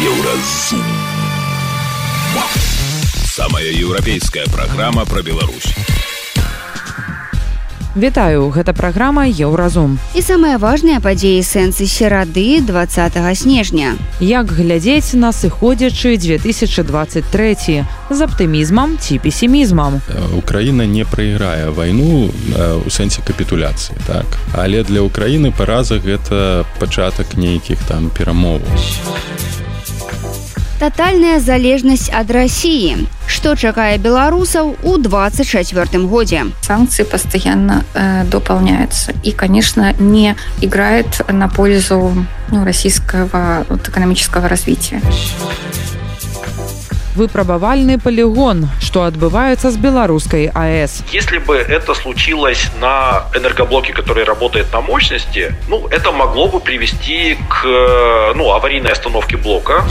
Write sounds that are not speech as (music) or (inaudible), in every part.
Еўразум. Самая еўрапейская праграма пра Беларусь. Вітаю, гэта праграма Еўразум. І самыя важныя падзеі сэнсы серады 20 снежня. Як глядзець на сыходзячы 2023 з аптымізмам ці песімізмам. Украіна не прайграе вайну ў сэнсе капітуляцыі так. Але для Украіны параза гэта пачатак нейкіх там перамоваў. Татальная залежнасць ад рассіі. Што чакае беларусаў у 24 годзе? Санкции постоянно э, дополняются и, конечно, не играет на пользу ну, российского вот, экономического развития. Выпрабавальны полигон, что отбывается с белорусской АЭС. Если бы это случилось на энергоблоке, который работает на мощности, ну, это могло бы привести к ну, аварийной остановке блока.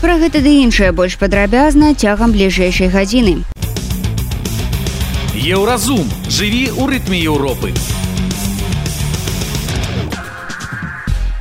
Пра гэта ды іншае больш падрабязна цягам бліжэйшай гадзіны. Еўразум жыві ў рытме Еўропы.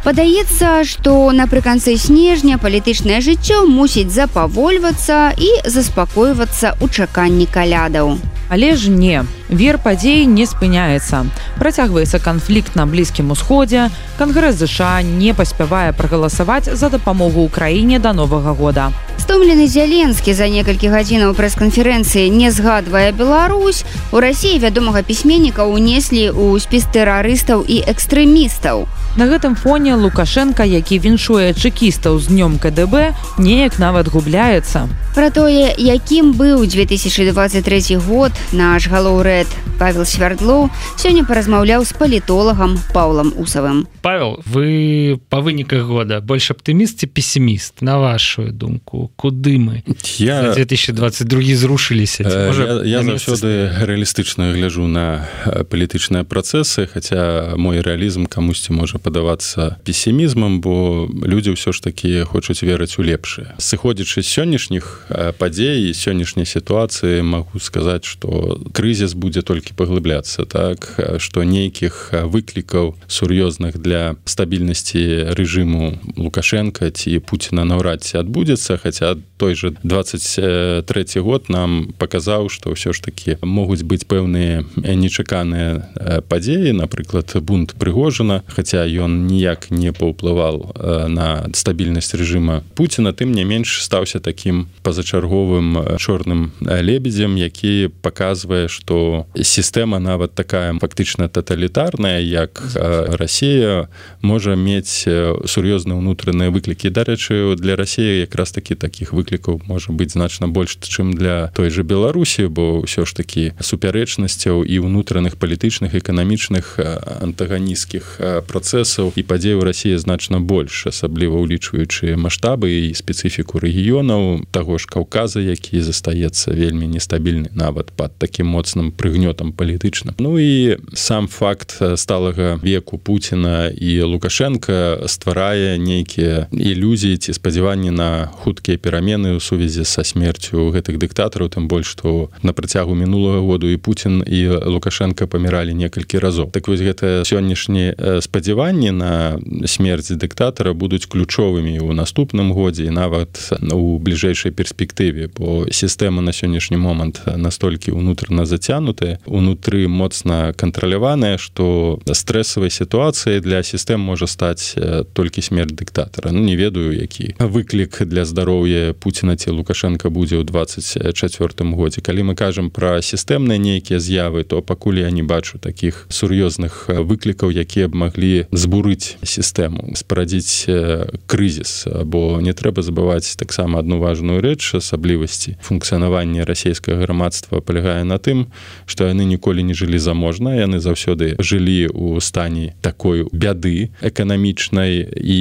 Падаецца, што напрыканцы снежня палітычнае жыццё мусіць запавольвацца і заспакойвацца ў чаканні калядаў. Але ж не. Вер падзей не спыняецца. Працягваецца канфлікт на блізкім усходзе. Кангрэс ЗША не паспявае прагаласаваць за дапамогу ўкраіне да новага года. Стомлены зяленскі за некалькі гадзінаў прэс-канферэнцыі не згадвае Беларусь. У рассіі вядомага пісьменніка ўнеслі ў спіс тэрарыстаў і экстрэмістаў. На гэтым фоне Лукашенко, які віншуе чэкістаў з днём КДБ, неяк нават губляецца. Пра тое, якім быў 2023 год наш галоўрэд Павел Свярдлоў сёння паразмаўляў з палітолагам Паўлам Усавым. Павел, вы па выніках года больш аптыміст ці песіміст на вашу думку, куды мы Я, 2022 зрушыліся э, я, я заўсёды рэалістычна гляжу на э, палітычныя працэсы, хаця мой рэалізм камусьці можа падавацца песімізмам, бо людзі ўсё ж такі хочуць верыць у лепшае. Сыходзячы з сённяшніх падзей сённяшняй сітуацыі магу сказаць, што крызіс будзе толькі паглыбляцца так што нейкіх выклікаў сур'ёзных для стабільнасці рэжыму лукашенко ці Пуціна наўрад ці адбудзецца хаця той же 23 год нам паказаў што ўсё ж такі могуць быць пэўныя нечаканыя падзеі напрыклад бунт прыгожана хаця ён ніяк не паўплывал на стабільнасць рэжыма Пуціна тым не менш стаўся такім пазачарговым чорным лебедзем які паказвае што сістэма нават такая фактычна таталітарная як Росія можа мець сур'ёзныя ўнутраныя выклікі. Дарэчы для рассіі якраз такі такіх выклікаў можа быць значна больш чым для той же беларусі бо ўсё ж такі супярэчнасцяў і ўнутраных палітычных эканамічных антаганісцкіх працэсаў і падзей у рассіі значна больш асабліва ўлічваючы маштабы і спецыфіку рэгіёнаў таго ж каўказа які застаецца вельмі нестабільны нават под таким моцным прыгнётам палітычным. Ну і сам факт сталага веку Пуціна і лукашенко стварае нейкія ілюзіі ці спадзяванні на хуткія перамены ў сувязі са смерцю гэтых дыктатараў тым больш што на працягу мінулага году і Путін і лукашенко паміралі некалькі разоў. Так вось гэта сённяшні спадзяванні на смерць дыктатара будуць ключовымі ў наступным годзе і нават у бліжэйшай перспектыве бо сістэма на сённяшні момант настолькі унутрана зацянутая унутры моцна кантраляваная што стрэсавай сітуацыі для сістэм можа стаць толькі смерть дыктатара. Ну не ведаю які выклік для здароўя Пуціна ці лукашенко будзе ў 24 годзе. Калі мы кажам пра сістэмныя нейкія з'явы то пакуль я не бачу таких сур'ёзных выклікаў якія б маглі збурыць сістэму спарадзіць крызіс бо не трэба забываць таксама одну важную рэч асаблівасці. Функцыянавання расійскага грамадства палягае на тым што яны ніколі не жылі заможна яны заўсёды жылі ў стане такой бяды эканамічнай і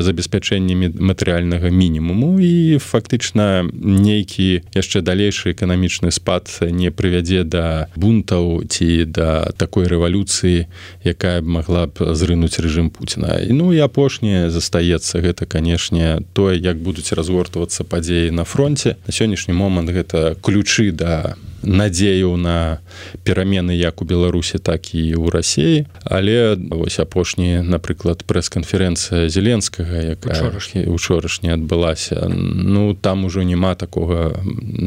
забеспячэннямі матэрыяльнага мінімуму. І фактычна нейкі яшчэ далейшы эканамічны спад не прывядзе да бунтаў ці да такой рэвалюцыі якая б магла б зрынуць рэжым Пуціна. Ну і апошняе застаецца. Гэта канешне тое як будуць разгортвацца падзеі на фронте на сённяшні момант гэта ключы да надзеяў на перамены як у беларусі так і ў рассіі але вось апошні напрыклад прэс-канферэнцыя зеленскага якая учорашняя. адбылася ну там ужо няма такога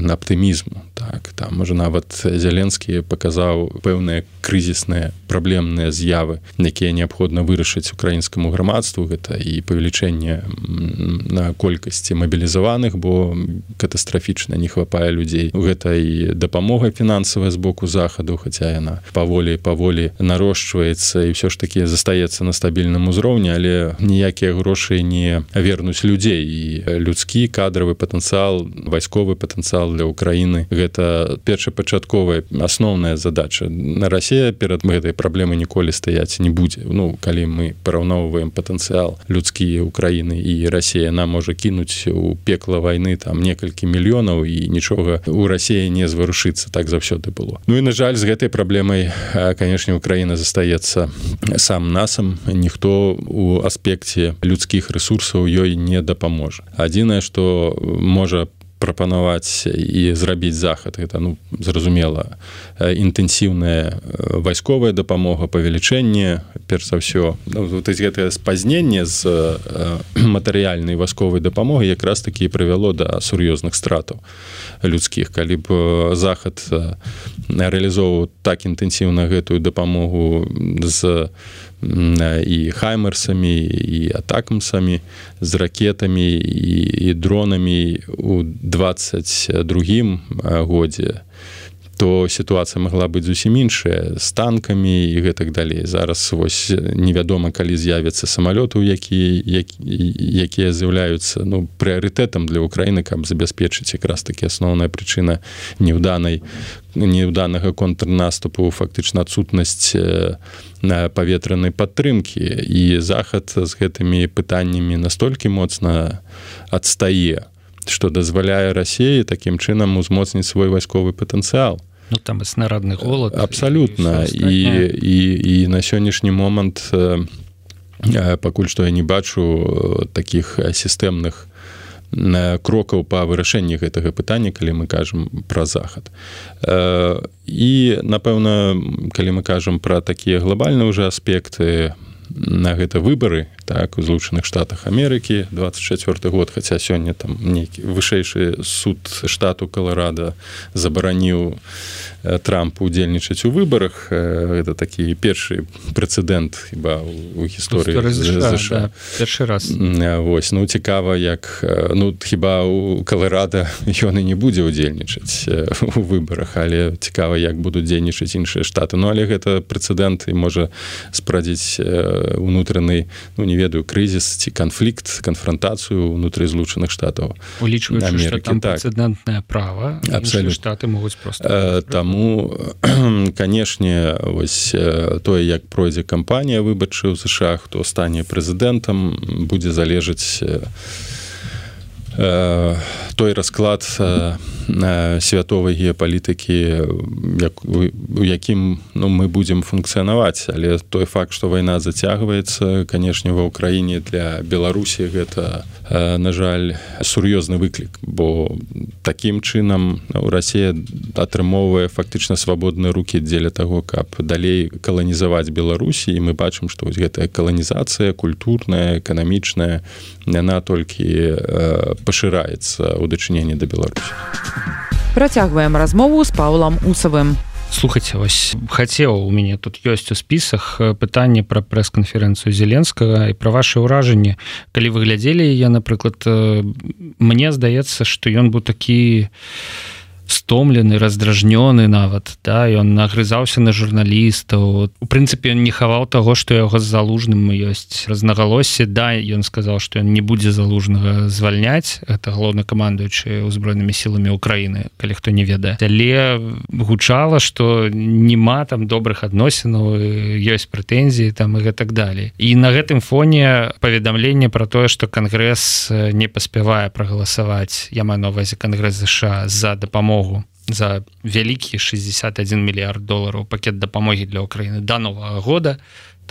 аптымізму. Так там можа нават зеленскі паказаў пэўныя крызісныя праблемныя з'явы якія неабходна вырашыць украінскаму грамадству. Гэта і павелічэнне на колькасці мабілізаваных бо катастрафічна не хвапае людзей. Гэта і дапамога фінансавая з боку захаду хаця яна паволі паволі нарошчваецца і ўсё ж таки застаецца на стабільным узроўні але ніякія грошы не вернуць людзей. І людскі кадравы патэнцыял вайсковы патэнцыял для Украіны гэта першапачатковая асноўная задача. На Расія перад гэтай праблемы ніколі стаяць не будзе. Ну калі мы параўноўваем патэнцыял людскі Украіны і Расія нам можа кінуць у пекла вайны там некалькі мільёнаў і нічога у рассіі не зварушыцца так заўсёды было. Ну і на жаль з гэтай праблемай канешне Украіна застаецца сам насам ніхто у аспекце людскіх ресурсаў ёй не дапаможа адзінае што можа по прапанаваць і зрабіць захад. Это ну зразумела інтэнсіўная вайсковая дапамога павелічэнне перш за ўсё. Ну, гэтае спазненне з матэрыяльнай вайсковай дапамогі якраз такі прывяло да сур'ёзных стратаў людскіх. Калі б захад рэалізоўваў так інтэнсіўна гэтую дапамогу з і хаймерсамі і атакамсамі з ракетамі і, і дронамі у 22 годзе то сітуацыя магла быць зусім іншая з танкамі і гэтак далей. Зараз вось невядома калі з'явяцца самалёты які якія з'яўляюцца ну прыярытэтам для Украіны каб забяспечыць якраз такі асноўная прычына неўданай неўданага контрнаступу фактычна адсутнасць на паветранай падтрымкі. І захад з гэтымі пытаннямі настолькі моцна адстае што дазваляе рассеі такім чынам узмоцніць свой вайсковы патэнцыял ну, там снарадны голод абсалютна і, і, і, і на сённяшні момант пакуль што я не бачу таких сістэмных крокаў па вырашэнні гэтага пытання калі мы кажам пра захад. І напэўна калі мы кажам пра такія глобальныя ўжо аспекты на гэта выбары так у злучаных штатах Амерыкі 24 год хаця сёння там нейкі вышэйшы суд штату каларада забараніў трампу удзельнічаць у выбарах. Это такі першы прэцэдэнт хіба у гісторыі да, першы раз. Вось ну цікава як ну хіба у каларада (laughs) ён і не будзе удзельнічаць у выбарах але цікава як будуць дзейнічаць іншыя штаты. Ну але гэта прэцэдэнт і можа спрадзіць унутраны ну не ведаю крызіс ці канфлікт канфронтацыю унутры злучаных штатаў улічваецыдэнтнае права абсолютно. Штаты могуць просто э, таму канешне вось тое як пройдзе кампанія выбачы ў ЗША хто стане прэзідэнтам будзе залежаць э, той расклад святовай геапалітыкі як, у якім ну, мы будзем функцыянаваць. Але той факт што вайна зацягваецца канешне ва ўкраіне для беларусі гэта на жаль сур'ёзны выклік. Бо такім чынам у рассія атрымоўвае фактычна свабодныя руки дзеля таго каб далей каланізаваць беларусі і мы бачым што гэтая каланізацыя культурная эканамічная яна толькі пашыраецца ў дачыненні да беларусі. Працягваем размову з паулам усавым. Слухайте вось хацеў у мяне тут ёсць у спісах пытанне пра прэс-канферэнцыю зеленскага і пра ваше ўражанне калі вы глядзелі я напрыклад мне здаецца што ён быў такі у стомлены раздражнёны нават да ён нагрызаўся на журналістаў. У прынцыпе не хаваў таго што яго з залужным ёсць разнагалосе да ён сказаў што ён не будзе залужнага звальняць это галоўна камандуючы ўзброенымі сіламі Украіны калі хто не ведае. Але гучала што няма там добрых адносінаў ёсць прэтэнзіі там і гэтак далей. І на гэтым фоне паведамленне про тое што кангрэс не паспявае прагаласаваць я маю на увазе кангрэс ЗША за дапамогу дапамогу за вялікі 61 мільярд долараў пакет дапамогі для Украіны да новага года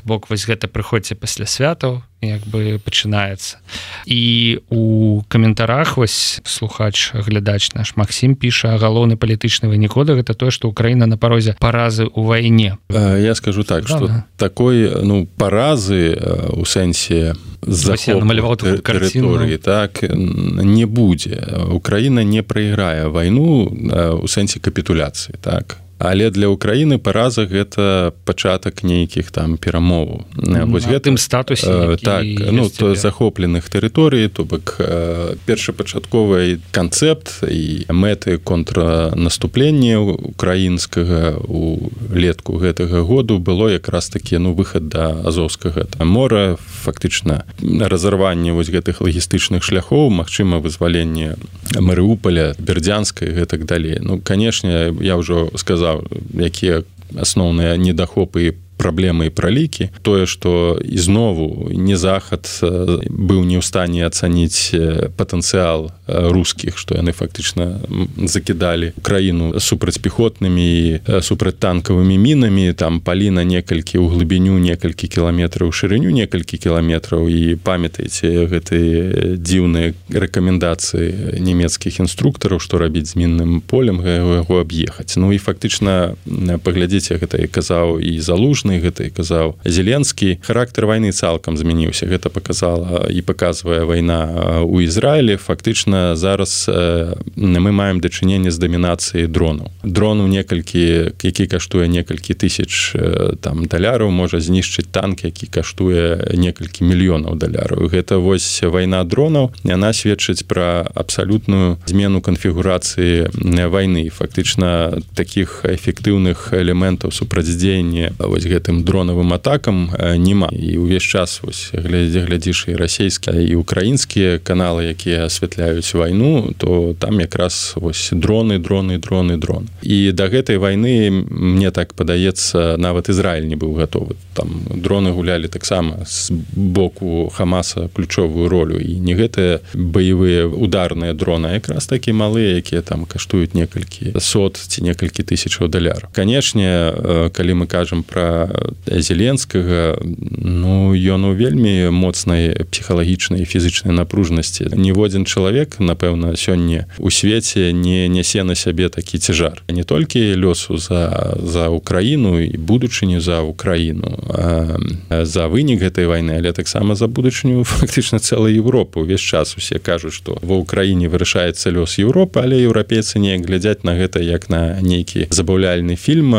бок вось гэта прыходзьце пасля святаў як бы пачынаецца. І у каментарах вось слухач глядач наш Макссім піша галоўны палітычны вынікода гэта тое што Украіна на парозе паразы ў вайне я скажу так что такой ну паразы у сэнсе намаляваў тэрыторыі так не будзе. Украіна не прайграе вайну у сэнсе капітуляцыі так але для Украіны параза гэта пачатак нейкіх там перамоваў. Вось гэтым статусе так ну то захопленых тэрыторый то бок першапачатковай канцэпт і мэты контрнаступлення украінскага у летку гэтага году было якраз такі ну выхад да азовскага мора фактычна разарванне вось гэтых лагістычных шляхоў Мачыма вызваленне Марыуполя бердзянскай гэтак далей. Ну канешне я ўжо сказал сказаў якія асноўныя недахопы праблемы і пралікі тое што ізнову не захад быў не ў стане ацаніць патэнцыял рускіх што яны фактычна закідалі краіну супрацьпехотнымі супрацьтанкавымі мінамі там палі на некалькі ў глыбіню некалькі кіламетраў шырыню некалькі кіламетраў і памятаеце гэты дзіўныя рэкамендацыі нямецкіх інструктараў што рабіць з мінным полем яго аб'ехаць ну і фактычна паглядзіце гэта і казаў і залужны апошні гэта і казаў. Зеленскі характар войны цалкам змяніўся. Гэта показала і показвае вайна у Ізраілі. Фактычна зараз мы маем дачыненне з дамінацыяй дронаў. Дрону некалькі які каштуе некалькі тысяч там даляраў можа знішчыць танк які каштуе некалькі мільёнаў даляраў. Гэта вось вайна дронаў яна сведчыць пра абсалютную змену канфігурацыі вайны. Фактычна таких эфектыўных элементаў супрацьдзеяння вось гэта гэтым дронавым атакам няма. І ўвесь час вось глядзе глядзіш і расійскія і украінскія каналы якія асвятляюць вайну то там якраз вось дроны дроны дроны дрон і да гэтай вайны мне так падаецца нават Ізраиль не быў гатовы. Там дроны гулялі таксама з боку хамаса ключовую ролю. І не гэтыя баявыя ударныя дроны якраз такі малыя якія там каштуюць некалькі сот ці некалькі тысячаў даляр канешне калі мы кажам про зеленскага ну ён у вельмі моцнай псіхалагічнай фізычнай напружнасці ніводзін чалавек напэўна сёння у свеце не нясе на сябе такі цяжар. Не толькі лёсу за за украіну і будучыню за украіну за вынік гэтай вайны але таксама за будучыню фактычна цэлай Европы увесь час усе кажуць што ва ўкраіне вырашаецца лёс Еўропы але еўрапейцы неяк глядзяць на гэта як на нейкі забаўляльны фільм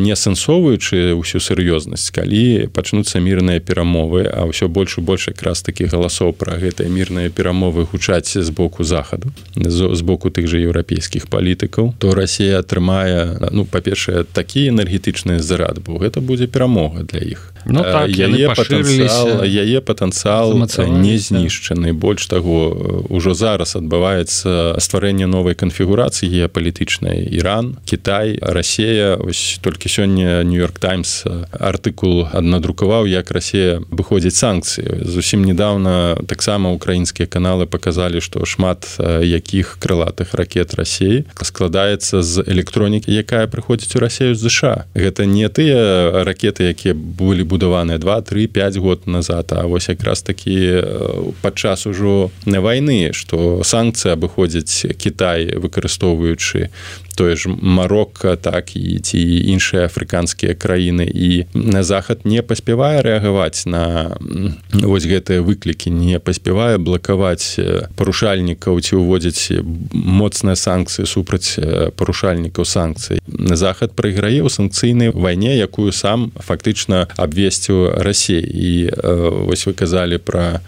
не асэнсоўваючы ўсю сур'ёзнасць калі пачнуцца мірныя перамовы а ўсё больш і больш якраз такі галасоў пра гэтыя мірныя перамовы гучаць з боку захаду з боку тых жа еўрапейскіх палітыкаў. То Росія атрымае ну па-першае такі энергетычны зарад бо гэта будзе перамога для іх. Ну, так, яе патэнцыял яе патэнцыял не знішчаны. Больш таго ўжо зараз адбываецца стварэнне новай канфігурацыі геапалітычнай. Іран Кітай Расія. Ось толькі сёння нью-йорк таймс артыкул аднадрукаваў як Росія выходзіць санкцыі. Зусім недавно таксама украінскія каналы показалі што шмат якіх крылатых ракет Росіі складаецца з электронікі якая прыходзіць у Росію ЗША гэта не тыя ракеты якія былі збудаваныя 2-3-5 год назад А вось якраз такі падчас ужо вайны што санкцыі абыходзяць Кітай выкарыстоўваючы тое ж Марокко так і ці іншыя афрыканскія краіны. І на захад не паспявае рэагаваць на вось гэтыя выклікі не паспявае блакаваць парушальнікаў ці ўводзіць моцныя санкцыі супраць парушальнікаў санкцый. Захад прайграе ў санкцыйнай вайне якую сам фактычна абвесціў рассей і вось вы казалі пра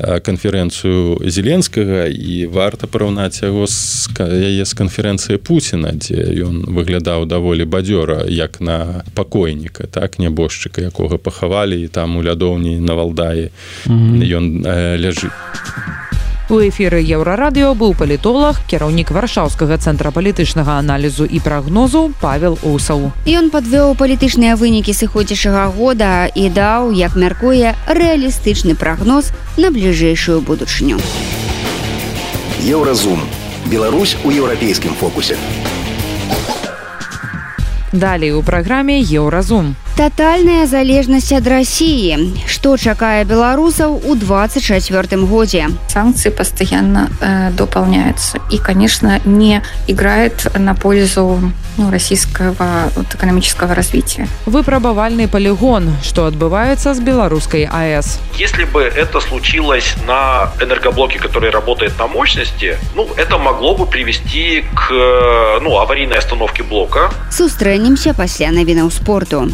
канферэнцыю зеленскага і варта параўнаць яго з яе з канферэнцыі Пуціна дзе ён выглядаў даволі бадзёра як на пакойніка так нябожчыка якога пахавалі і там у лядоўні на валдаі ён ляжыць У эфіры еўрарадыо быў палітолог кіраўнік варшаўскага цэнтра палітычнага аналізу і прагнозу павел усаў. Ён падвёў палітычныя вынікі сыходзячага года і даў як мяркуе рэалістычны прагноз на бліжэйшую будучыню. Еўразум. Беларусь у еўрапейскім фокусе. Далей у праграме еўразум тотальная залежнасць ад России. Что чакае беларусаў у 24 годзе санкции постоянно э, дополняются. И конечно не играет на пользу ну, российского вот, экономического развития. Выпрабавальный полигон. Что отбывается с белорусской АС если бы это случилось на энергоблоке который работает на мощности ну это могло бы привести к ну аварийной остановке блока. Сустрэнемся пасля навінаў спорту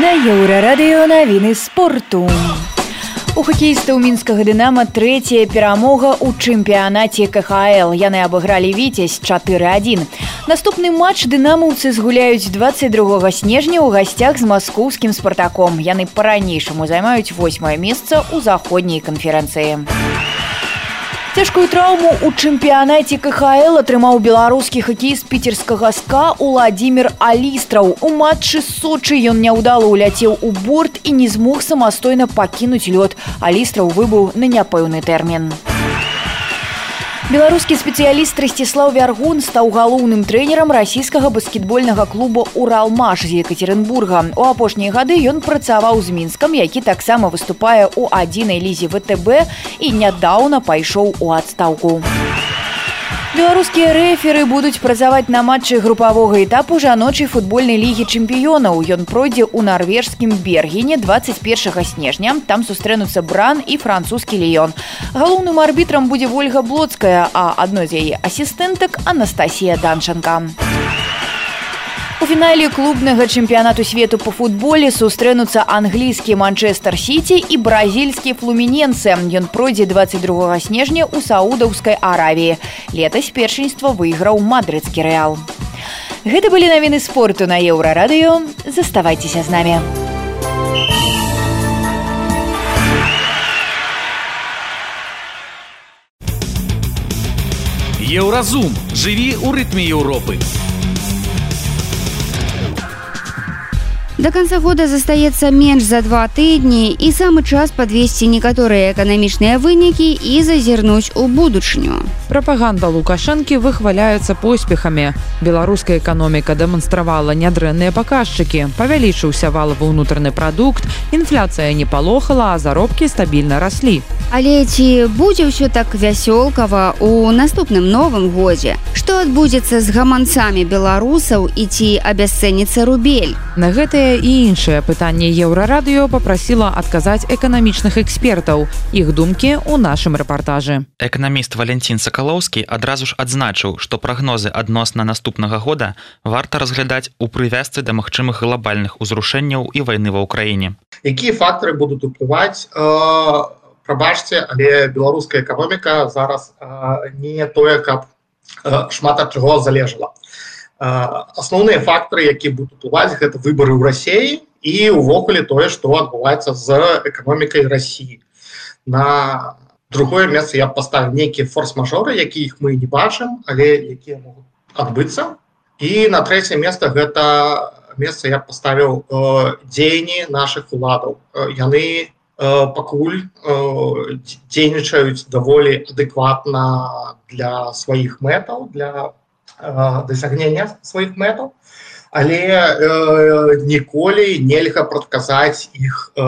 на еўрарадыё навіны спорту. У хакеістаў мінскага дынама трэцяя перамога ў чэмпіянаце кхл яны абыгралі віцязь 41 наступны матч дынамаўцы згуляюць 22 снежня ў гасцях з маскоўскім спартаком яны па-ранейшаму займаюць восьмае месца ў заходняй канферэнцыі. у Цяжкую траўму ў чэмпіянаце КХл атрымаў беларускі хакеіст піцерскага ска Уладзімир Алістраў. У матчы Сочы ён няўдала ўляцеў у борт і не змог самастойна пакінуць лёд. Алістраў выбыў на няпэўны тэрмін. Беларускі спецыяліст Расціслаў Вяргун стаў галоўным трэнерам расійскага баскетбольнага клуба Уралмаш з Екатеринбурга. У апошнія гады ён працаваў з мінскам, які таксама выступае ў адзінай лізе ВТБ і нядаўна пайшоў у адстаўку. Беларускія рэферы будуць працаваць на матчы групавога этапу жаночай футбольнай лігі чэмпіёнаў. Ён пройдзе ў нарвежскім бергене 21 снежня. Там сустрэнуцца бран і французскі леён. Галоўным арбітрам будзе ольга блоцкая, а адной з яе асістэнтак Анастасія Данчанка. У фінале клубнага чэмпіянату свету по футболе сустрэнуцца англійскі манчестер сити і бразільскі флуміненцы. Ён пройдзе 22 снежня ў саудаўскай аравіі. Летась першынства выйграў мадрыцкі рэал. Гэта былі навіны спорту на еўрарадыё. Заставайцеся з намі. Еўразум. Жыві ў рытме Еўропы До конца года застаецца менш за два тыдні і самы час падвесці некаторыя эканамічныя вынікі і зазірнуць у будучыню. Прапаганда Лукашэнкі выхваляецца поспехамі. Беларуская эканоміка дэманстравала нядрэнныя паказчыкі. Павялічыўся валавы ўнутраны прадукт, інфляцыя не палохала, а заробкі стабільна раслі. Але ці будзе ўсё так вясёлкава у наступным новым годзе? Што адбудзецца з гаманцамі беларусаў і ці абясцэніцца рубель? На гэтае і іншае пытанне еўрарадыё попрасіла адказаць эканамічных экспертаў. Іх думкі ў нашым рэпартажы. Эканаміст валентин сакалоўскі адразу ж адзначыў што прагнозы адносна наступнага года варта разглядаць у прывязцы да магчымых глобальных узрушэнняў і вайны ва ўкраіне. Якія фактары будуць уплываць э, прабачце але беларуская эканоміка зараз э, не тое каб э, шмат ад чаго залежала асноўныя фактары які будуць уплываць гэта выборы ў рассіі і увогуле тое што адбываецца з эканомікай Росіі на другое месца я поставлю нейкія форс-мажоры якіх мы не бачым але якія могуць адбыцца і на трэцяе месца гэта месца я поставіў э, дзеянні наших уладаў яны э, пакуль э, дзейнічаюць даволі адэкватна для сваіх мэтаў для дасягнення сваіх мэтаў але э, ніколі нельга прадказаць іх э,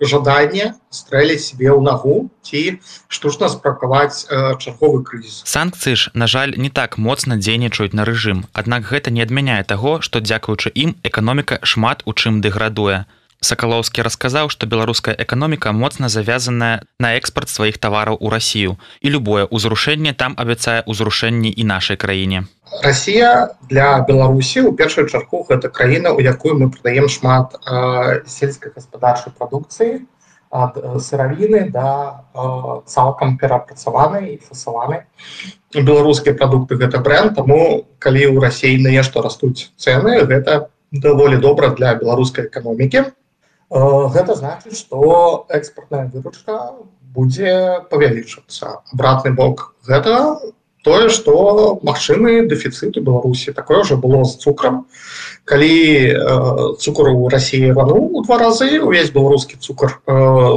жаданне стрэліць себе ў нагу ці штучна спракаваць э, чарговы крызіс. Санкцыі ж на жаль не так моцна дзейнічаюць на рэжым. Аднак гэта не адмяняе таго што дзякуючы ім эканоміка шмат у чым дэградуе сакалоўскі расказаў што беларуская эканоміка моцна завязаная на экспарт сваіх тавараў у рассію і любое ўзрушэнне там абяцае ўзрушэнні і нашай краіне Расія для Беларусі у першую чарку гэта краіна, у якую мы прадаем шмат э, сельскай гаспадарчай прадукцыі ад сыравіны да э, цалкам перапрацаванай і фасаванай. Беларускія прадукты гэта бренд, таму калі ў рассіі на нешта растуць цэны, гэта даволі добра для беларускай эканомікі. Э, гэта значыць, што экспартная выручка будзе павялічыцца. Абратны бок гэта тое что магчымы дэфіцыты беларусі. Такое уже было з цукрам. Калі э, цукор у россии ванул у два разы увесь беларускі цукор э,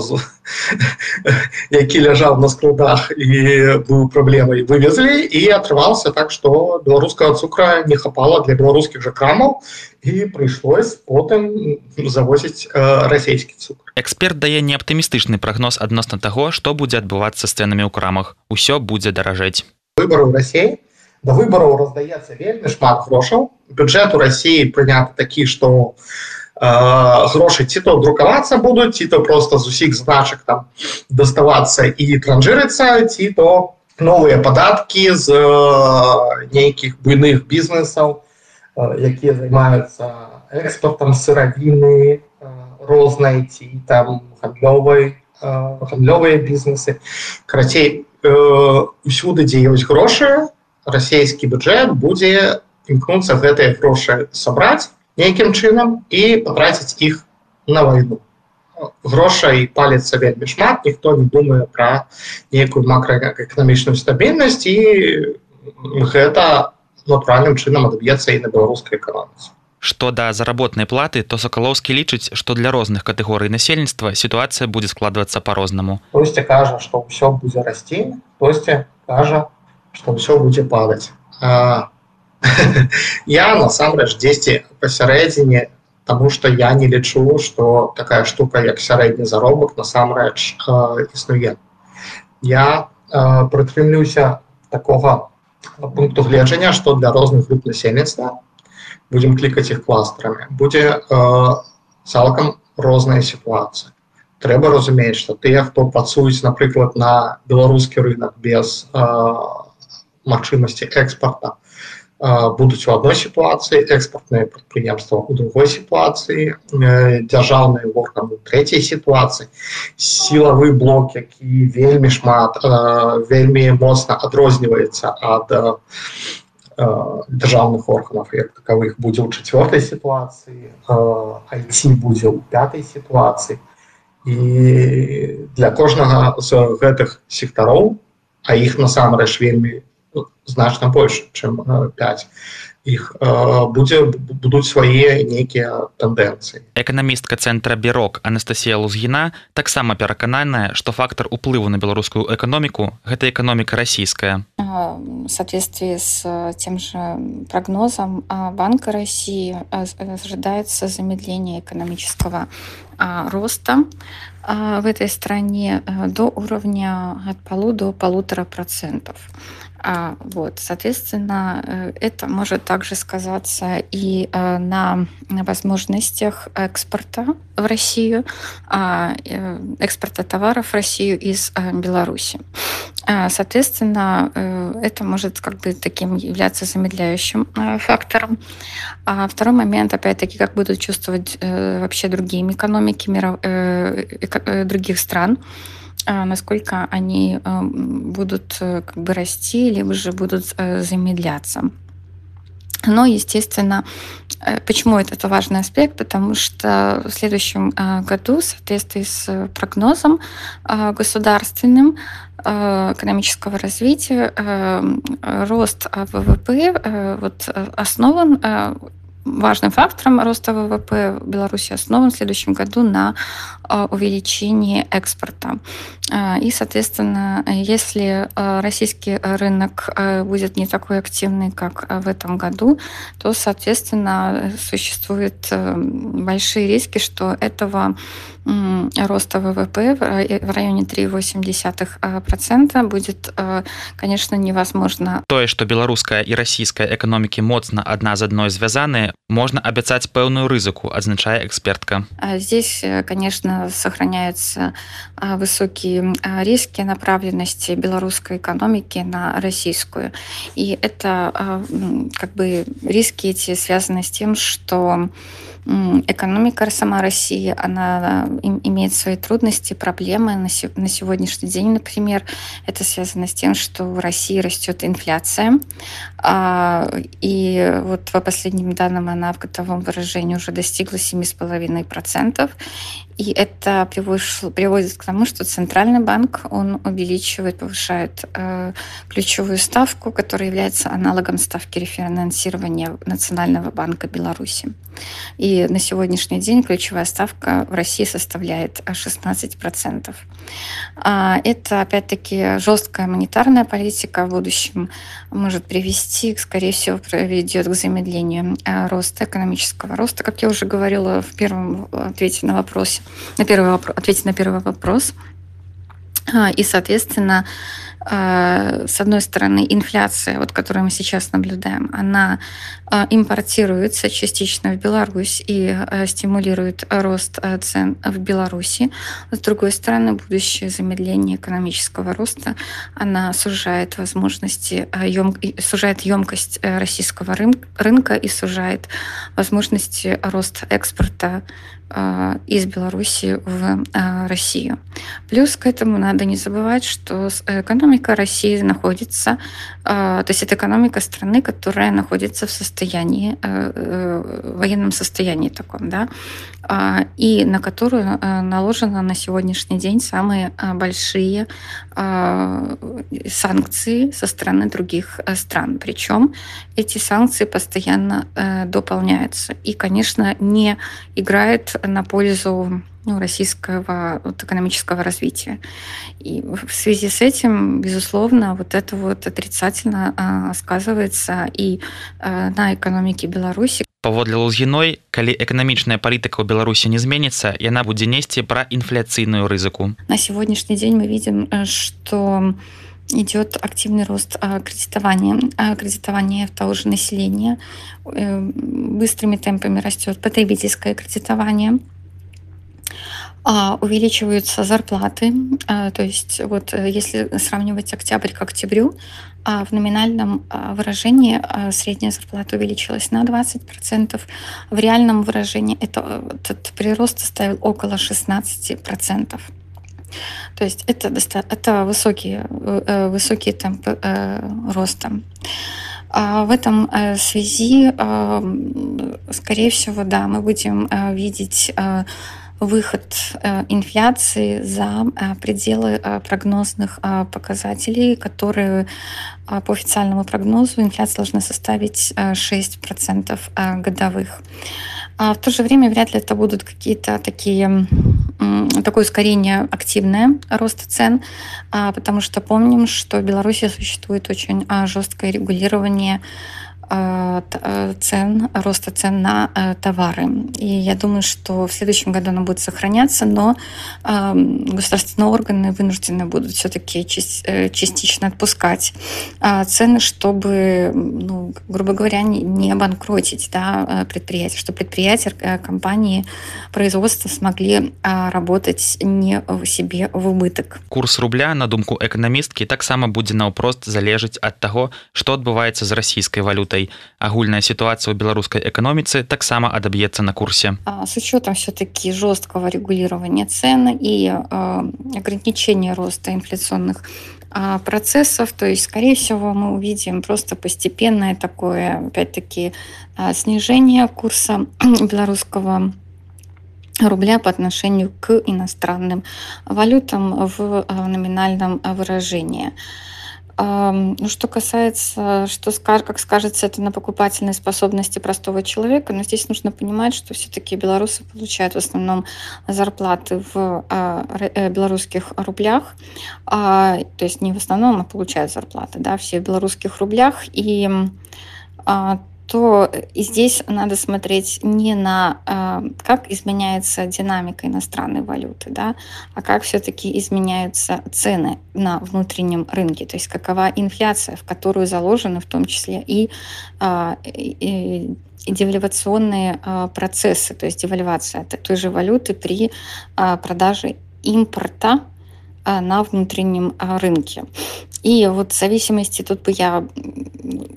(laughs) які ляжаў на складах і быў праблемай вывезлі. І атрымался так что беларускага цукра не хапала для беларускіх же крамаў. І прыйшлось потым завозіць э, расійскі цукр эксперт дае неаптымістычны прагноз адносна таго што будзе адбывацца з цэнамі ў крамах. Усё будзе даражэць выборы в России до выбораў раздаецца вельмі шмат грошаў. Бюджет у России прынят такі что э, грошы ці то друкавацца будуць ці то просто з усіх значак там даставацца і транжырыцца ці то новыя падаткі з э, нейкіх буйных бізнесаў э, якія займаюцца экспортам сыравіны э, рознай ці там гандлёвай э, гандлёвыя бізнесы. Карацей ўсюды дзе ёсць грошы расійскі бюджэт будзе імкнуцца гэтыя грошы сабраць нейкім чынам і патраціць іх на вайну грошай паліцца вельмі шмат ніхто не думае пра нейкую макраэканамічную стабільнасць і гэта натуральным чынам адб'ецца і на беларускай эканоміцы Што да заработнай платы то сакалоўскі лічыць што для розных катэгорый насельніцтва сітуацыя будзе складвацца по-рознаму Тосьці кажа што ўсё будзе расці тосьці кажа што ўсё будзе падаць а, (laughs) я насамрэч дзесьці пасярэдзіне Таму што я не лічу што такая штука як сярэдні заробак насамрэч існуе я прытрымлюся такога пункту гледжання што для розных груп насельніцтва будем клікаць іх кластерамі будзе э, цалкам розная сітуацыя. Трэба разумець что тыя хто працуюць напрыклад на беларускі рынок без э, магчымасці экспорта э, будуць у адной сітуацыі экспортныя прадпрыемства у другой сітуацыі э, дзяржаўныя органы трэцяй сітуацыі. Сілавы блок які вельмі шмат э, вельмі моцна адрозніваецца ад э, дзяржаўных органаў як таковых будзе ў чавёртай сітуацыі айці будзе ў пятай сітуацыі. І для кожнага з гэтых сектароў а іх насамрэч вельмі значна больш чым 5 іх будзе будуць свае нейкія тэндэнцыі эканамістка цэнтра бюрок Анастасія лузгіна таксама перакананая што фактор уплыву на беларускую эканоміку гэта эканоміка расійская в соответствии с тем же прогнозом банка россии ожидается замедление экономического роста в этой стране до уровня от полу до полутора процентов. А, вот, соответственно, э, это может также сказаться и э, на возможностях экспорта в Россию, а, э, экспорта товаров в Россию из Беларуси. А, соответственно, это может как бы таким являться замедляющим фактором. А второй момент, опять-таки, как будут чувствовать вообще другие экономики других стран, а, насколько они а, будут э, как бы расти, либо же будут э, замедляться. Но, естественно, э, почему это важный аспект? Потому что в следующем году, в соответствии с прогнозом государственным экономического развития, рост ВВП вот, основан важным фактором роста ВВП Беларуси основан в следующем году на а, увеличении экспорта. А, и, соответственно, если а, российский рынок будет не такой активный, как в этом году, то, соответственно, существуют большие риски, что этого роста ВВП в районе 3,8% будет, конечно, невозможно. Тое, что беларуская и российская экономики моцна одна з адной звязаныя, можно абяцаць пэўную рызыку, адзначае экспертка. Здесь, конечно, сохраняются высокие риски направленности белорусской экономики на российскую. И это как бы риски эти связаны с тем, что экономика сама России, она имеет свои трудности, проблемы на сегодняшний день, например. Это связано с тем, что в России растет инфляция. А, и вот по последним данным она в годовом выражении уже достигла 7,5%. И это приводит к тому, что Центральный банк, он увеличивает, повышает э, ключевую ставку, которая является аналогом ставки рефинансирования Национального банка Беларуси. И на сегодняшний день ключевая ставка в России составляет 16%. А это, опять-таки, жесткая монетарная политика в будущем может привести, скорее всего, приведет к замедлению э, роста, экономического роста, как я уже говорила в первом ответе на вопрос, на первый вопрос, ответе на первый вопрос. А, и, соответственно, с одной стороны, инфляция, вот, которую мы сейчас наблюдаем, она а, импортируется частично в Беларусь и а, стимулирует рост цен в Беларуси. С другой стороны, будущее замедление экономического роста, она сужает возможности, сужает емкость э, российского рынка и сужает возможности роста экспорта из Беларуси в Россию. Плюс к этому надо не забывать, что экономика экономика России находится, то есть это экономика страны, которая находится в состоянии, э, э, военном состоянии таком, да, и на которую э, наложено на сегодняшний день самые большие санкции со стороны других стран. Причем эти санкции постоянно дополняются и, конечно, не играет на пользу ну, российского вот, экономического развития. И в связи с этим, безусловно, вот это вот отрицательно а, сказывается и а, на экономике Беларуси. Паводле лузгіной калі эканамічная палітыка ў беларусі не зменится яна будзе несці пра інфляцыйную рызыку на сегодняшний день мы видим э, что идет активный рост кредитования кредитования того же населения э, быстрыми темпами растет потребительское кредитование увеличиваются зарплаты. То есть вот э, если сравнивать октябрь к октябрю, в номинальном выражении средняя зарплата увеличилась на 20%. В реальном выражении это, этот прирост составил около 16%. То есть это, это высокие, э, высокие темпы э, роста. В этом связи, скорее всего, да, мы будем видеть выход э, инфляции за э, пределы э, прогнозных показателей, которые по официальному прогнозу инфляция должна составить 6% годовых. А в то же время вряд ли это будут какие-то такие такое ускорение активное роста цен, потому что помним, что в Беларуси существует очень жесткое регулирование цен, роста цен на э, товары. И я думаю, что в следующем году она будет сохраняться, но государственные органы вынуждены будут все-таки частично отпускать цены, чтобы, ну, грубо говоря, не обанкротить да, предприятия, чтобы предприятия, компании, производства смогли работать не в себе в убыток. Курс рубля, на думку экономистки, таксама будзе наўпрост залежыць ад таго, што адбываецца з расійскай валютай рублей агульная ситуация ў беларускай эканоміцы таксама адаб'ецца на курсе с учетом все-таки жесткого регулирования цен и ограничения роста инфляционных процессов, то есть, скорее всего, мы увидим просто постепенное такое, опять-таки, снижение курса (clears throat) белорусского рубля по отношению к иностранным валютам в номинальном выражении. Ну, что касается, что как скажется это на покупательной способности простого человека, но здесь нужно понимать, что все-таки белорусы получают в основном зарплаты в а, э, белорусских рублях, а, то есть не в основном, а получают зарплаты, да, все в белорусских рублях, и а, то и здесь надо смотреть не на э, как изменяется динамика иностранной валюты, да, а как все-таки изменяются цены на внутреннем рынке, то есть какова инфляция, в которую заложены в том числе и, э, и, девальвационные э, процессы, то есть девальвация той же валюты при э, продаже импорта на внутреннем рынке. И вот в зависимости, тут бы я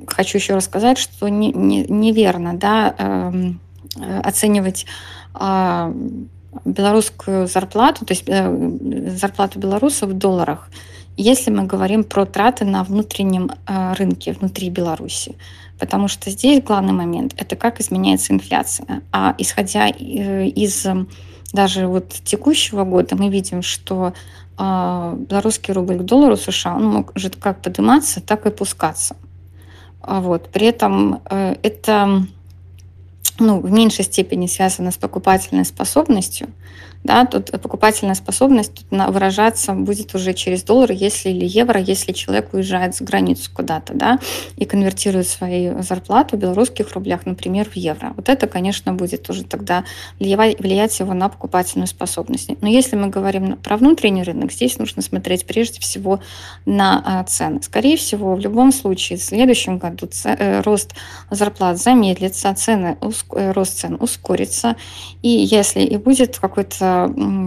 хочу еще рассказать, что не, не, неверно да, эм, э, оценивать э, белорусскую зарплату, то есть э, зарплату белорусов в долларах, если мы говорим про траты на внутреннем э, рынке, внутри Беларуси. Потому что здесь главный момент – это как изменяется инфляция. А исходя э, из даже вот текущего года мы видим, что э, белорусский рубль к доллару США он может как подниматься, так и пускаться. Вот. При этом э, это ну, в меньшей степени связано с покупательной способностью, да, тут покупательная способность тут выражаться будет уже через доллар, если или евро, если человек уезжает за границу куда-то, да, и конвертирует свою зарплату в белорусских рублях, например, в евро. Вот это, конечно, будет уже тогда влиять его на покупательную способность. Но если мы говорим про внутренний рынок, здесь нужно смотреть прежде всего на а, цены. Скорее всего, в любом случае, в следующем году э, рост зарплат замедлится, цены, э, рост цен ускорится, и если и будет какой-то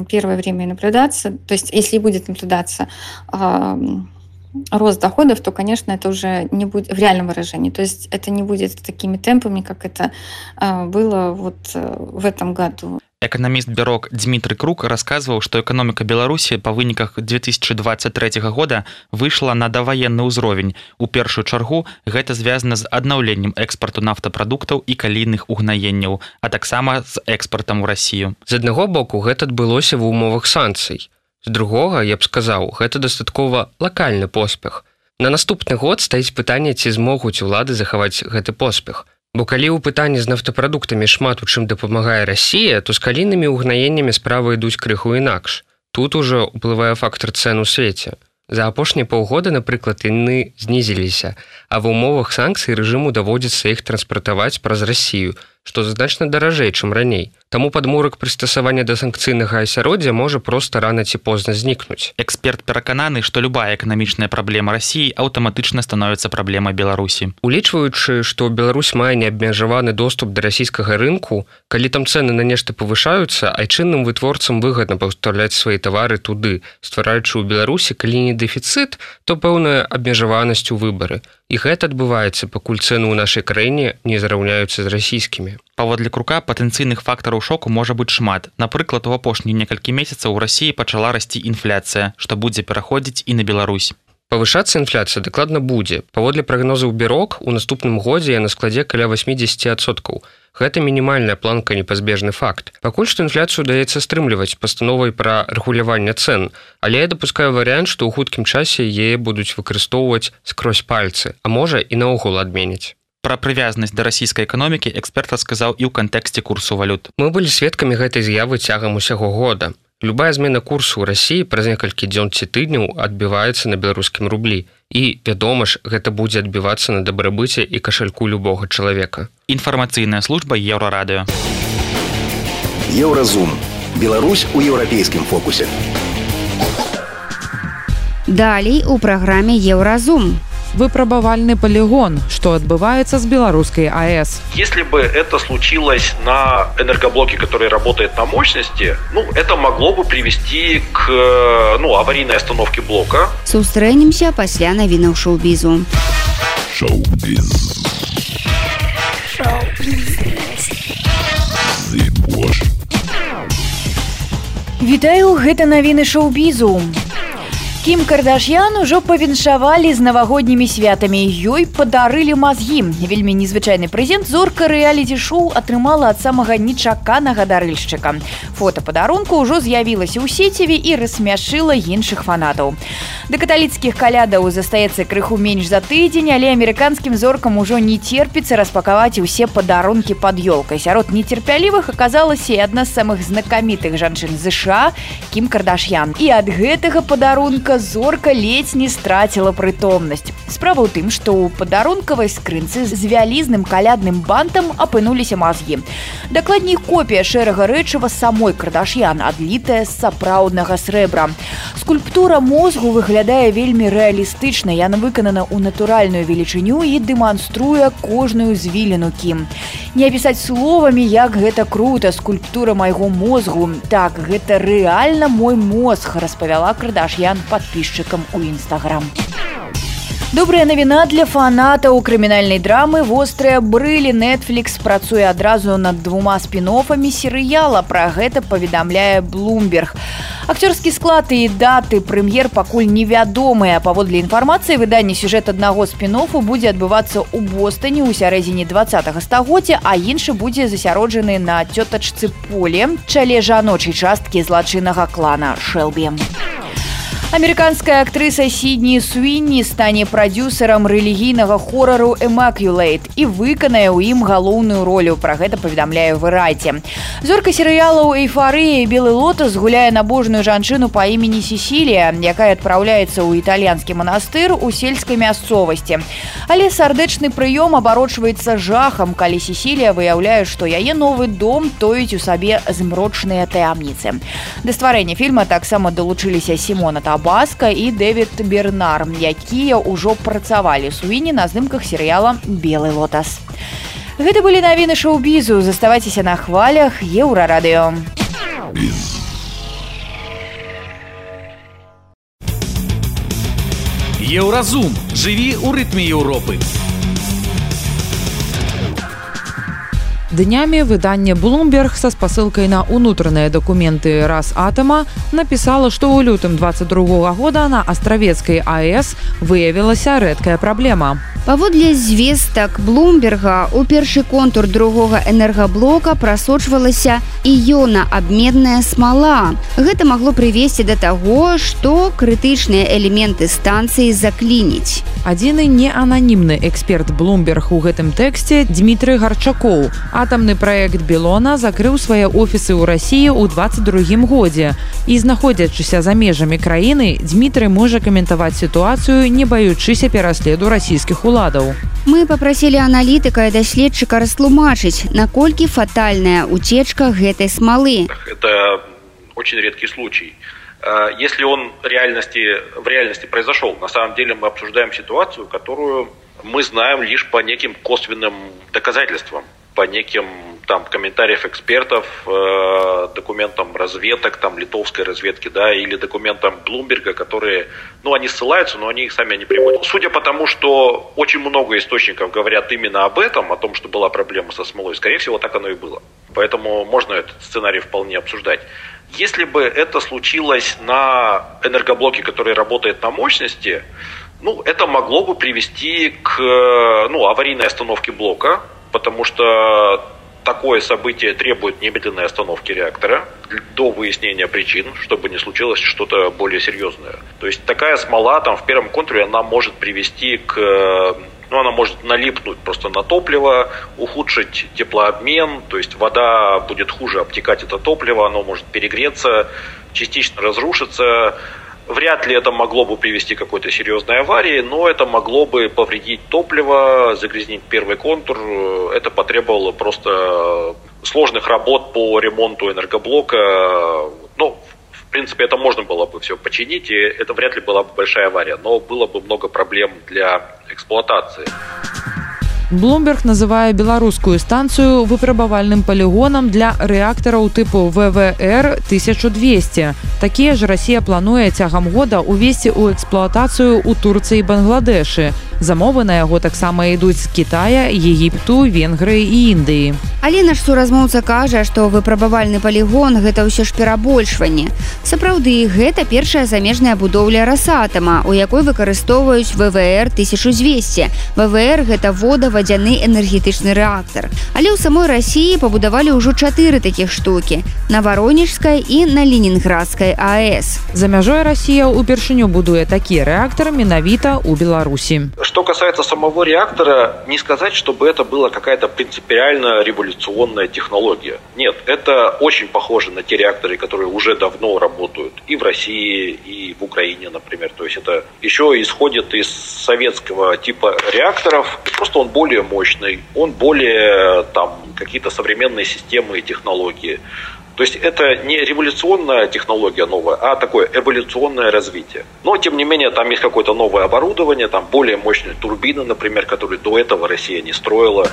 первое время наблюдаться, то есть если будет наблюдаться рост доходов, то, конечно, это уже не будет в реальном выражении. То есть это не будет такими темпами, как это а, было вот э, в этом году. Эканаміст бюрок Дмітрый Крук расказваў, што эканоміка Беларусі па выніках 2023 года выйшла на даваенны ўзровень. У першую чаргу гэта звязана з аднаўленнем экспарту нафтапрадуктаў і калійных угнаенняў, а таксама з экспартам у рассію. З аднаго боку гэта адбылося ва ўмовах санкцый. З другога я б сказаў, гэта дастаткова лакальны поспех. На наступны год стаіць пытанне, ці змогуць улады захаваць гэты поспех. Бо калі ў пытанні з нафтапрадуктамі шмат у чым дапамагае Расія, то з калінымі ўгнаеннямі справы ідуць крыху інакш. Тут ужо ўплывае фактор цэн у свеце. За апошнія паўгода, напрыклад, яны знізіліся, а ва ўмовах санкцый рэжыму даводзіцца іх транспартаваць праз рассію, што значна даражэй, чым раней. Таму падмурак прыстасавання да санкцыйнага асяроддзя можа проста рана ці позна знікнуць. Эксперт перакананы, што любая эканамічная праблема рассіі аўтаматычна становіцца праблемай Беларусі. Улічваючы, што Беларусь мае неабмежаваны доступ да расійскага рынку, калі там цэны на нешта павышаюцца, айчынным вытворцам выгадна паўстаўляць свае тавары туды, ствараючы ў Беларусі, калі не дэфіцыт, то пэўная абмежаванасць у выбары. І гэта адбываецца, пакуль цэны ў нашай краіне не зараўняюцца з расійскімі. Паводле крука патэнцыйных фактараў шоку можа быць шмат. Напрыклад, у апошнія некалькі месяцаў у рассіі пачала расці інфляцыя, што будзе пераходзіць і на Беларусь. Павышацца інфляцыя дакладна будзе. Паводле прагнозаў бюрок у наступным годзе я на складзе каля 80соткаў. Гэта мінімальная планка непазбежны факт. Пакуль што інфляцыю даецца стрымліваць пастановай пра рэгуляванне цэн, але я дапускаю варыянт, што ў хуткім часе яе будуць выкарыстоўваць скрозь пальцы, а можа і наогул адменіць. Пра прывязнасць да расійскай эканомікі эксперт расказаў і ў кантэксце курсу валют. Мы былі сведкамі гэтай з'явы цягам усяго года. Любая змена курсу ў рассіі праз некалькі дзён ці тыдняў адбіваецца на беларускім рублі. І вядома ж, гэта будзе адбівацца на дабрабыце і кашальку любога чалавека. Інфармацыйная служба еўрарадыё. Еўразум. Беларусь у еўрапейскім фокусе. Далей у праграме Еўразум выпрабавальны полигон что отбывается с белорусской АЭС. Если бы это случилось на энергоблоке который работает на мощности ну это могло бы привести к ну аварийной остановке блока. Сустрэнемся пасля навінаў шоу-бізу шоу Вітаю гэта навіны шоу-бізу Кім кардашьян ужо павіншавалі з навагоднімі святамі. Ёй падарылі мазгі. Вельмі незвычайны прэзент зорка рэаліці шоу атрымала ад самага нечаканага дарыльшчыка. Фото падарунку ўжо з'явілася ў сеціве і рассмяшыла іншых фанатаў. Да каталіцкіх калядаў застаецца крыху менш за тыдзень але амерыканскім зоркам ужо не терпіцца распакаваць усе падарункі под ёлкай. Сярод нецярпялівых аказалася і адна з самых знакамітых жанчын ЗША кім кардашьян. І ад гэтага падарунка зорка зорка ледзь не страціла прытомнасць. Справа ў тым, што ў падарункавай скрынцы з вялізным калядным бантам апынуліся мазгі. Дакладней копія шэрага рэчыва самой крадашьян адлітая з сапраўднага срэбра. Скульптура мозгу выглядае вельмі рэалістычна. Яна выканана ў натуральную велічыню і дэманструе кожную звіліну кім. Не апісаць словамі, як гэта круто, скульптура майго мозгу. Так гэта рэальна мой мозг распавяла крадашьян па подписчикам у нстаграм добрая навіна для фанатаў крымінальнай драмы вострыя брылі netflix працуе адразу над двума спін-офамі серыяла пра гэта паведамляе bloomberg. Акцёрскі склад і даты прэм'ер пакуль невядомыя паводле інфармацыі выданне сюжэт аднаго спінофу будзе адбывацца ў бостане ў сярэдзіне два стагоддзя а іншы будзе засяроджаны на цётачцы поле чале жаночай часткі злачыннага клана шэлбі Амерыканская актрыса Сідні Суінні стане прадюсерам рэлігійнага хорару Эмакюлейт і выканае ў ім галоўную ролю. Пра гэта паведамляю вырайце. Зорка серыялаў эйфарыі белы лотас гуляе набожную жанчыну па імені Сесілія, якая адпраўляецца ў італьянскі манастыр у сельскай мясцовасці. Але сардэчны прыём абарочваецца жахам, калі Сесілія выяўляе, што яе новы дом тоіць у сабе змрочныя таямніцы. Да стварэння фільма таксама далучыліся Сімона Таба Баска і Дэвід Бернар, якія ўжо працавалі суіне на здымках серыяла белый лотас. Гэта былі навіны шоу-бізу, заставайцеся на хвалях еўрарадыё. Еўразум жыві ў рытме Еўропы. Днямі выданне Bloomberg са спасылкай на ўнутраныя дакументы раз атама напісала, што ў лютым 22 года на астравецкай АС выявілася рэдкая праблема. Паводле звестак Блумберга у першы контур другога энергаблока прасочвалася іёна абменная смала. Гэта магло прывесці да таго, што крытычныя элементы станцыі заклініць. Адзіны неананімны эксперт Блумберг у гэтым тэксце Дмітрый Гарчакоў. Атамны праект Белона закрыў свае офісы ў рассіі ў 22 годзе. І знаходзячыся за межамі краіны, Дмітрый можа каментаваць сітуацыю, не баючыся пераследу расійскіх улад уладаў. Мы попросілі аналітыка і даследчыка растлумачыць, наколькі фатальная утечка гэтай смолы. Это очень редкий случай. Если он реальности, в реальности произошел, на самом деле мы обсуждаем ситуацию, которую мы знаем лишь по неким косвенным доказательствам, по неким там комментариев экспертов, э, документам разведок, там литовской разведки, да, или документам Блумберга, которые, ну, они ссылаются, но они их сами не приводят. Судя по тому, что очень много источников говорят именно об этом, о том, что была проблема со смолой, скорее всего, так оно и было. Поэтому можно этот сценарий вполне обсуждать. Если бы это случилось на энергоблоке, который работает на мощности, ну, это могло бы привести к ну, аварийной остановке блока, потому что такое событие требует немедленной остановки реактора до выяснения причин, чтобы не случилось что-то более серьезное. То есть такая смола там в первом контуре, она может привести к ну, она может налипнуть просто на топливо, ухудшить теплообмен, то есть вода будет хуже обтекать это топливо, оно может перегреться, частично разрушиться, Вряд ли это могло бы привести к какой-то серьезной аварии, но это могло бы повредить топливо, загрязнить первый контур. Это потребовало просто сложных работ по ремонту энергоблока. Ну, в принципе, это можно было бы все починить, и это вряд ли была бы большая авария, но было бы много проблем для эксплуатации. Блумберг называе беларускую станцыю выпрабавальным палігонам для рэактараў тыпу ВВР 1200. Такія ж Расія плануе цягам года ўвесці ў эксплуатацыю ў Турцыі Бангладэшы. Замовы на яго таксама ідуць з Китая, Егіпту, Венгрыі і Індыі. Але наш суразмоўца кажа, што выпрабавальны палігон гэта ўсё ж перабольшванне. Сапраўды, гэта першая замежная будоўля расатама, у якой выкарыстоўваюць ВВР 1200. ВВР гэта водавадзяны энергетычны рэактар. Але ў самой рассіі пабудавалі ўжо чатыры такіх штукі на варонежскай і на ленінградскай АС. За мяжой Расія ўпершыню будуе такі рэактар менавіта ў Беларусі. Что касается самого реактора, не сказать, чтобы это была какая-то принципиально революционная технология. Нет, это очень похоже на те реакторы, которые уже давно работают и в России, и в Украине, например. То есть это еще исходит из советского типа реакторов. Просто он более мощный, он более там какие-то современные системы и технологии. То есть это не революционная технология новая, а такое эволюционное развитие. Но, тем не менее, там есть какое-то новое оборудование, там более мощные турбины, например, которые до этого Россия не строила.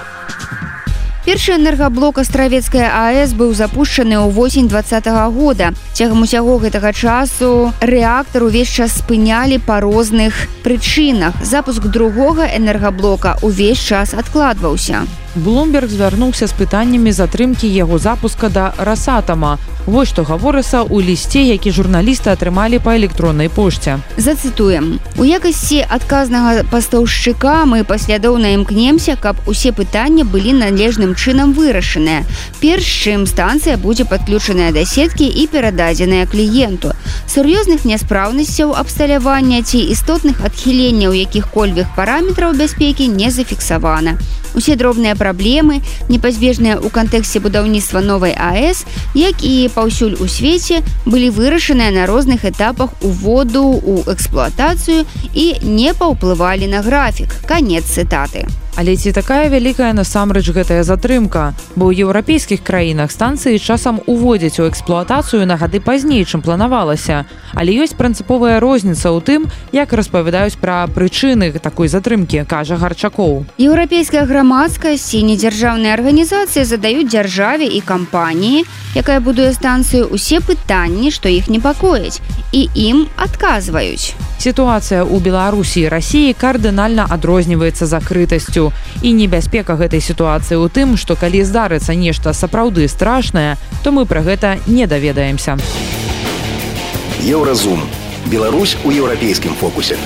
Першы энергаблок астравецкая АС быў запушчаны ў восень два -го года. Цягам усяго гэтага часу рэактар увесь час спынялі па розных прычынах. Запуск другога энергаблока ўвесь час адкладваўся. Блумберг звярнуўся з пытаннямі затрымкі яго запуска да расатама. Вось што гаворыцца ў лісце, які журналісты атрымалі па электроннай пошце. Зацытуем. У якасці адказнага пастаўшчыка мы паслядоўна імкнемся, каб усе пытанні былі належным чынам вырашаныя. Перш чым станцыя будзе падключаная да сеткі і перададзеная кліенту. Сур'ёзных няспраўнасцяў абсталявання ці істотных адхіленняў якіх-кольвых параметраў бяспекі не зафіксавана. Усе дробныя праблемы, непазбежныя ў кантэксце будаўніцтва новай АС, як і паўсюль у свеце былі вырашаныя на розных этапах уводу ў эксплуатацыю і не паўплывалі на графік. канец цытаты. Але ці такая вялікая насамрэч гэтая затрымка, бо ў еўрапейскіх краінах станцыі часам уводзяць у эксплуатацыю на гады пазней, чым планавалася. Але ёсць прынцыповая розніца ў тым, як распавядаюць пра прычыны такой затрымкі, кажа гарчакоў. Еўрапейская грамадскасць і недзяржаўныя арганізацыі задаюць дзяржаве і кампаніі, якая будуе станцыю усе пытанні, што іх непакояць і ім адказваюць. Сітуацыя ў Беларусі і рассіі кардынальна адрозніваецца закрытасцю і небяспека гэтай сітуацыі ў тым, што калі здарыцца нешта сапраўды страшнае, то мы пра гэта не даведаемся. Еўразум. Беларусь у еўрапейскім фокусе.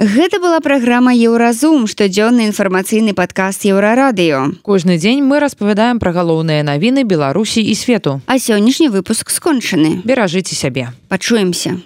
Гэта была праграма Еўразум, штодзённы інфармацыйны падкаст еўрарадыё. Кожны дзень мы распавядаем пра галоўныя навіны Беларусі і свету. А сённяшні выпуск скончаны. Беражыце сябе. Пачуемся.